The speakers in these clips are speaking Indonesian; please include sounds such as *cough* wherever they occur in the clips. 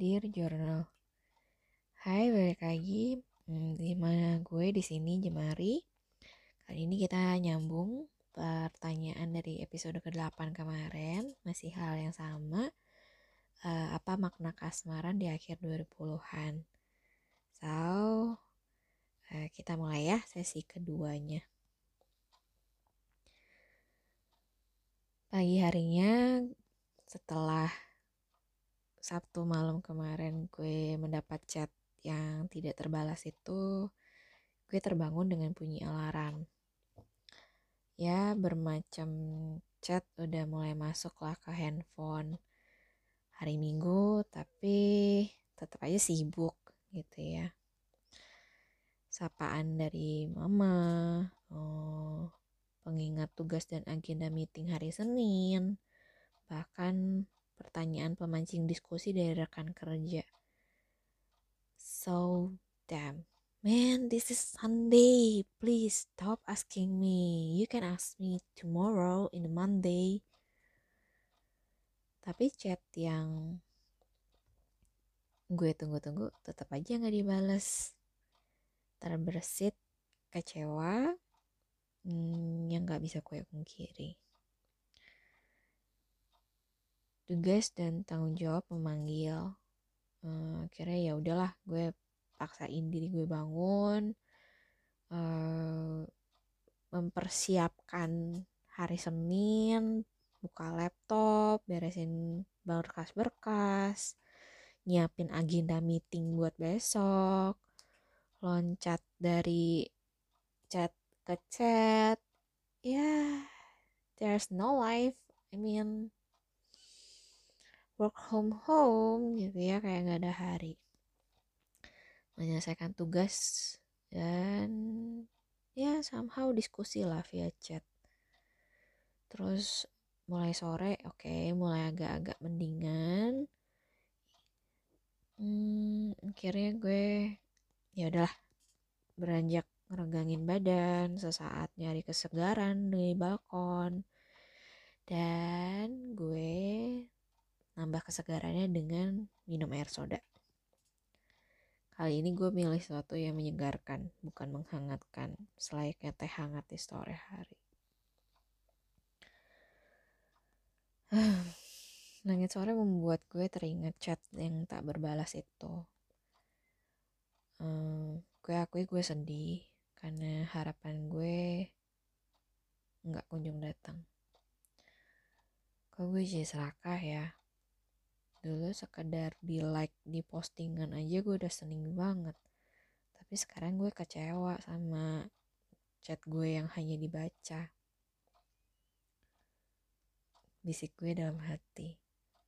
Dear Journal. Hai, balik lagi. Hmm, di mana gue di sini Jemari. Kali ini kita nyambung pertanyaan dari episode ke-8 kemarin, masih hal yang sama. Uh, apa makna kasmaran di akhir 2010-an? So, uh, kita mulai ya sesi keduanya. Pagi harinya setelah Sabtu malam kemarin gue mendapat chat yang tidak terbalas itu, gue terbangun dengan bunyi alarm. Ya, bermacam chat udah mulai masuk lah ke handphone hari Minggu, tapi tetap aja sibuk gitu ya. Sapaan dari mama, oh, pengingat tugas dan agenda meeting hari Senin, bahkan pertanyaan pemancing diskusi dari rekan kerja. So, damn. Man, this is Sunday. Please stop asking me. You can ask me tomorrow in Monday. Tapi chat yang gue tunggu-tunggu tetap aja nggak dibales. Terbersit, kecewa, hmm, yang nggak bisa gue pungkiri tugas dan tanggung jawab memanggil. Uh, akhirnya ya udahlah gue paksain diri gue bangun uh, mempersiapkan hari Senin buka laptop beresin berkas-berkas nyiapin agenda meeting buat besok loncat dari chat ke chat. Ya yeah, there's no life I mean work home home gitu ya kayak nggak ada hari. Menyelesaikan tugas dan ya somehow diskusi lah via chat. Terus mulai sore oke okay, mulai agak-agak mendingan. Hmm, akhirnya gue ya udahlah beranjak ngeregangin badan sesaat nyari kesegaran di balkon. Dan gue nambah kesegarannya dengan minum air soda. Kali ini gue milih sesuatu yang menyegarkan, bukan menghangatkan, selayaknya teh hangat di sore hari. *sighs* Langit sore membuat gue teringat chat yang tak berbalas itu. Um, gue akui gue sedih karena harapan gue nggak kunjung datang. Kok gue jadi serakah ya? Dulu sekedar di like di postingan aja gue udah seneng banget. Tapi sekarang gue kecewa sama chat gue yang hanya dibaca. Bisik gue dalam hati.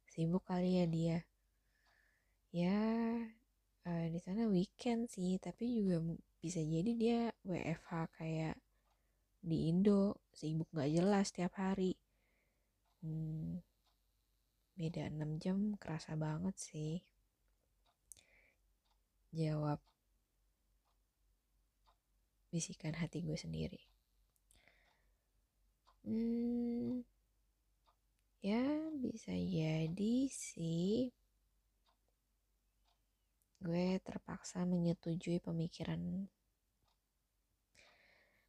Sibuk kali ya dia. Ya uh, di sana weekend sih tapi juga bisa jadi dia WFH kayak di Indo. Sibuk gak jelas tiap hari. Hmm, beda 6 jam kerasa banget sih. Jawab bisikan hati gue sendiri. Hmm ya bisa jadi sih gue terpaksa menyetujui pemikiran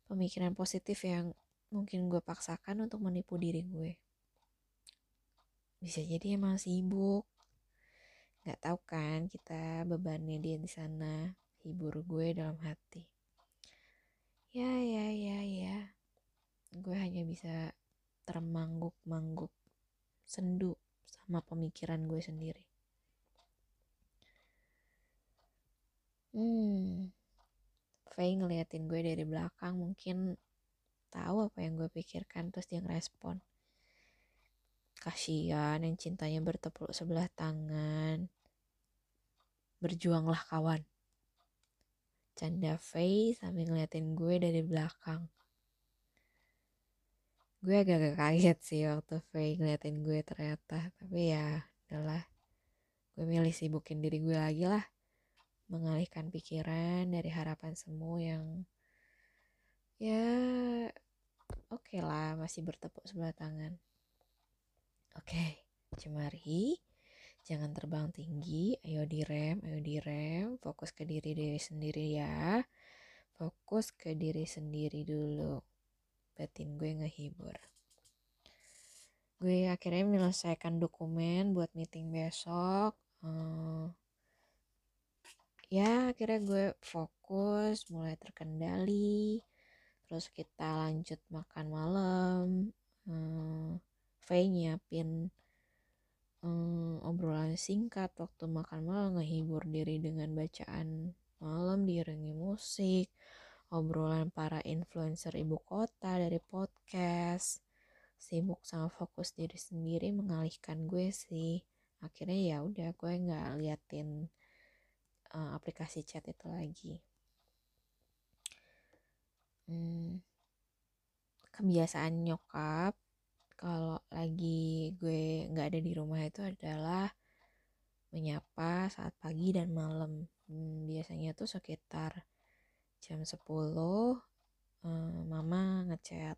pemikiran positif yang mungkin gue paksakan untuk menipu diri gue bisa jadi emang sibuk. Nggak tahu kan kita bebannya dia di sana hibur gue dalam hati. Ya ya ya ya. Gue hanya bisa termangguk-mangguk sendu sama pemikiran gue sendiri. Hmm Faye ngeliatin gue dari belakang mungkin tahu apa yang gue pikirkan terus dia ngerespon Kasihan yang cintanya bertepuk sebelah tangan. Berjuanglah kawan. Canda Faye sambil ngeliatin gue dari belakang. Gue agak-agak kaget sih waktu Faye ngeliatin gue ternyata. Tapi ya adalah gue milih sibukin diri gue lagi lah. Mengalihkan pikiran dari harapan semu yang ya oke okay lah masih bertepuk sebelah tangan. Oke, Cemari, jangan terbang tinggi. Ayo direm ayo direm. Fokus ke diri diri sendiri ya. Fokus ke diri sendiri dulu. Batin gue ngehibur. Gue akhirnya menyelesaikan dokumen buat meeting besok. Uh, ya akhirnya gue fokus mulai terkendali. Terus kita lanjut makan malam. Hmm, V nyiapin hmm, obrolan singkat waktu makan malam ngehibur diri dengan bacaan malam diiringi musik obrolan para influencer ibu kota dari podcast. Sibuk sama fokus diri sendiri mengalihkan gue sih. Akhirnya ya udah gue nggak liatin uh, aplikasi chat itu lagi. Hmm, kebiasaan nyokap kalau lagi gue nggak ada di rumah itu adalah menyapa saat pagi dan malam. Hmm, biasanya tuh sekitar jam 10 hmm, mama ngechat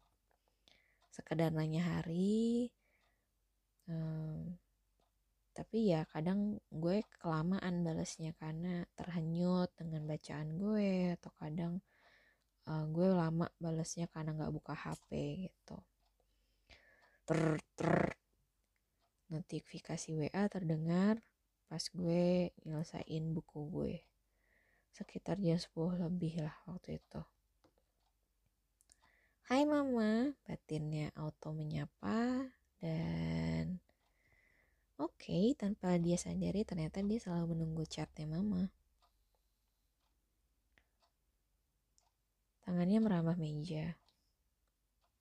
sekedar nanya hari hmm, tapi ya kadang gue kelamaan balesnya karena terhanyut dengan bacaan gue atau kadang uh, gue lama balesnya karena nggak buka HP gitu ter ter notifikasi WA terdengar pas gue nyelesain buku gue sekitar jam 10 lebih lah waktu itu Hai mama, batinnya auto menyapa dan Oke, okay, tanpa dia sadari ternyata dia selalu menunggu chatnya mama. Tangannya merambah meja.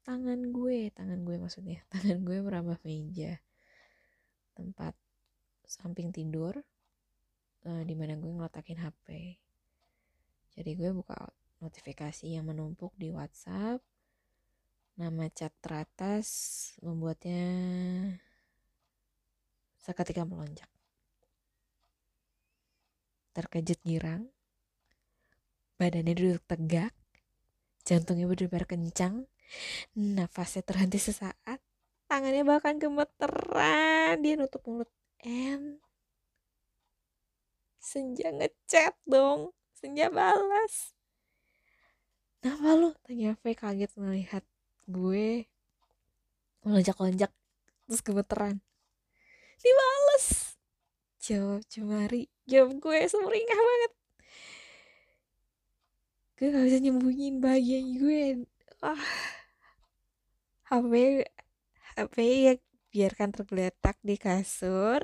Tangan gue, tangan gue maksudnya. *laughs* Tangan gue merambah meja. Tempat samping tidur, uh, di mana gue ngeletakin HP. Jadi gue buka notifikasi yang menumpuk di WhatsApp. Nama chat teratas membuatnya seketika melonjak. Terkejut girang, badannya duduk tegak, jantungnya berdebar kencang, nafasnya terhenti sesaat, tangannya bahkan gemeteran, dia nutup mulut. And Senja ngechat dong, Senja balas. Kenapa lu? Tanya V kaget melihat gue melonjak-lonjak terus gemeteran dibales jawab Cemari jawab gue semeringah banget gue gak bisa nyembunyiin bahagia gue ah. HP HP ya biarkan tergeletak di kasur.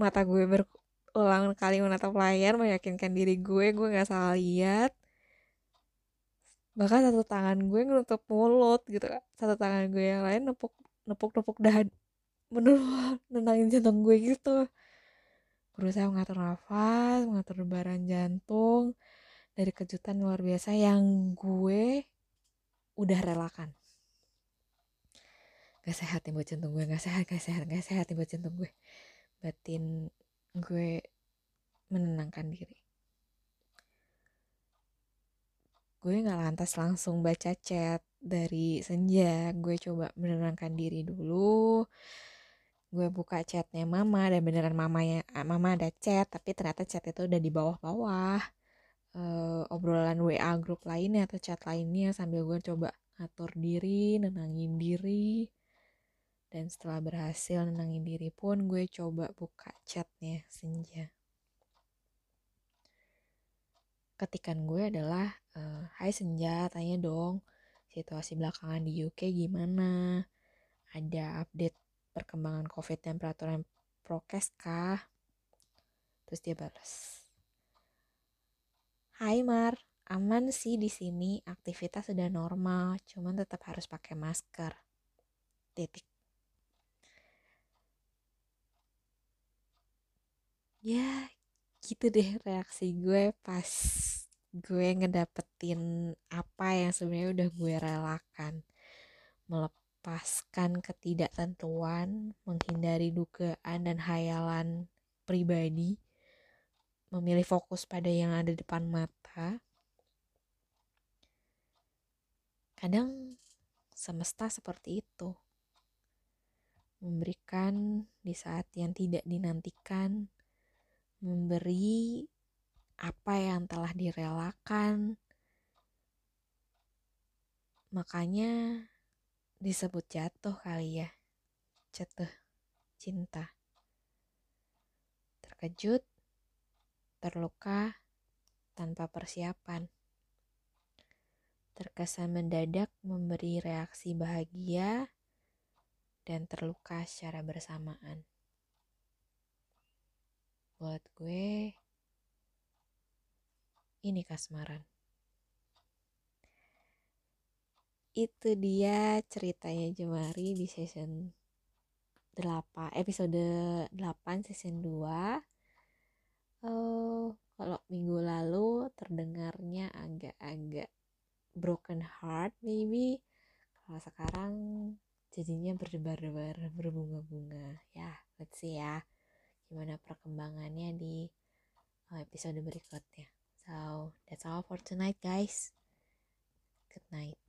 Mata gue berulang kali menatap layar meyakinkan diri gue gue gak salah lihat. Bahkan satu tangan gue nutup mulut gitu satu tangan gue yang lain nepuk nepuk nepuk dahan bener nenangin jantung gue gitu. Berusaha mengatur nafas mengatur debaran jantung. Dari kejutan luar biasa yang gue udah relakan. Gak sehat nih buat jantung gue gak sehat gak sehat gak sehat nih buat jantung gue. Batin gue menenangkan diri. Gue gak lantas langsung baca chat dari senja. Gue coba menenangkan diri dulu. Gue buka chatnya mama dan beneran mamanya mama ada chat tapi ternyata chat itu udah di bawah-bawah uh, obrolan WA grup lainnya atau chat lainnya sambil gue coba ngatur diri nenangin diri dan setelah berhasil nenangin diri pun gue coba buka chatnya senja ketikan gue adalah uh, Hai senja tanya dong situasi belakangan di UK gimana ada update perkembangan COVID dan peraturan prokes kah? Terus dia balas. Hai Mar, aman sih di sini, aktivitas sudah normal, cuman tetap harus pakai masker. Titik. Ya, gitu deh reaksi gue pas gue ngedapetin apa yang sebenarnya udah gue relakan. Melepas melepaskan ketidaktentuan, menghindari dugaan dan hayalan pribadi, memilih fokus pada yang ada di depan mata. Kadang semesta seperti itu. memberikan di saat yang tidak dinantikan, memberi apa yang telah direlakan. Makanya disebut jatuh kali ya, jatuh cinta. Terkejut, terluka, tanpa persiapan terkesan mendadak memberi reaksi bahagia dan terluka secara bersamaan. Buat gue, ini kasmaran. Itu dia ceritanya Jemari di season 8, episode 8 season 2. Oh, kalau minggu lalu terdengarnya agak-agak broken heart maybe. Kalau sekarang jadinya berdebar-debar berbunga-bunga. Ya let's see ya gimana perkembangannya di uh, episode berikutnya. So that's all for tonight guys. Good night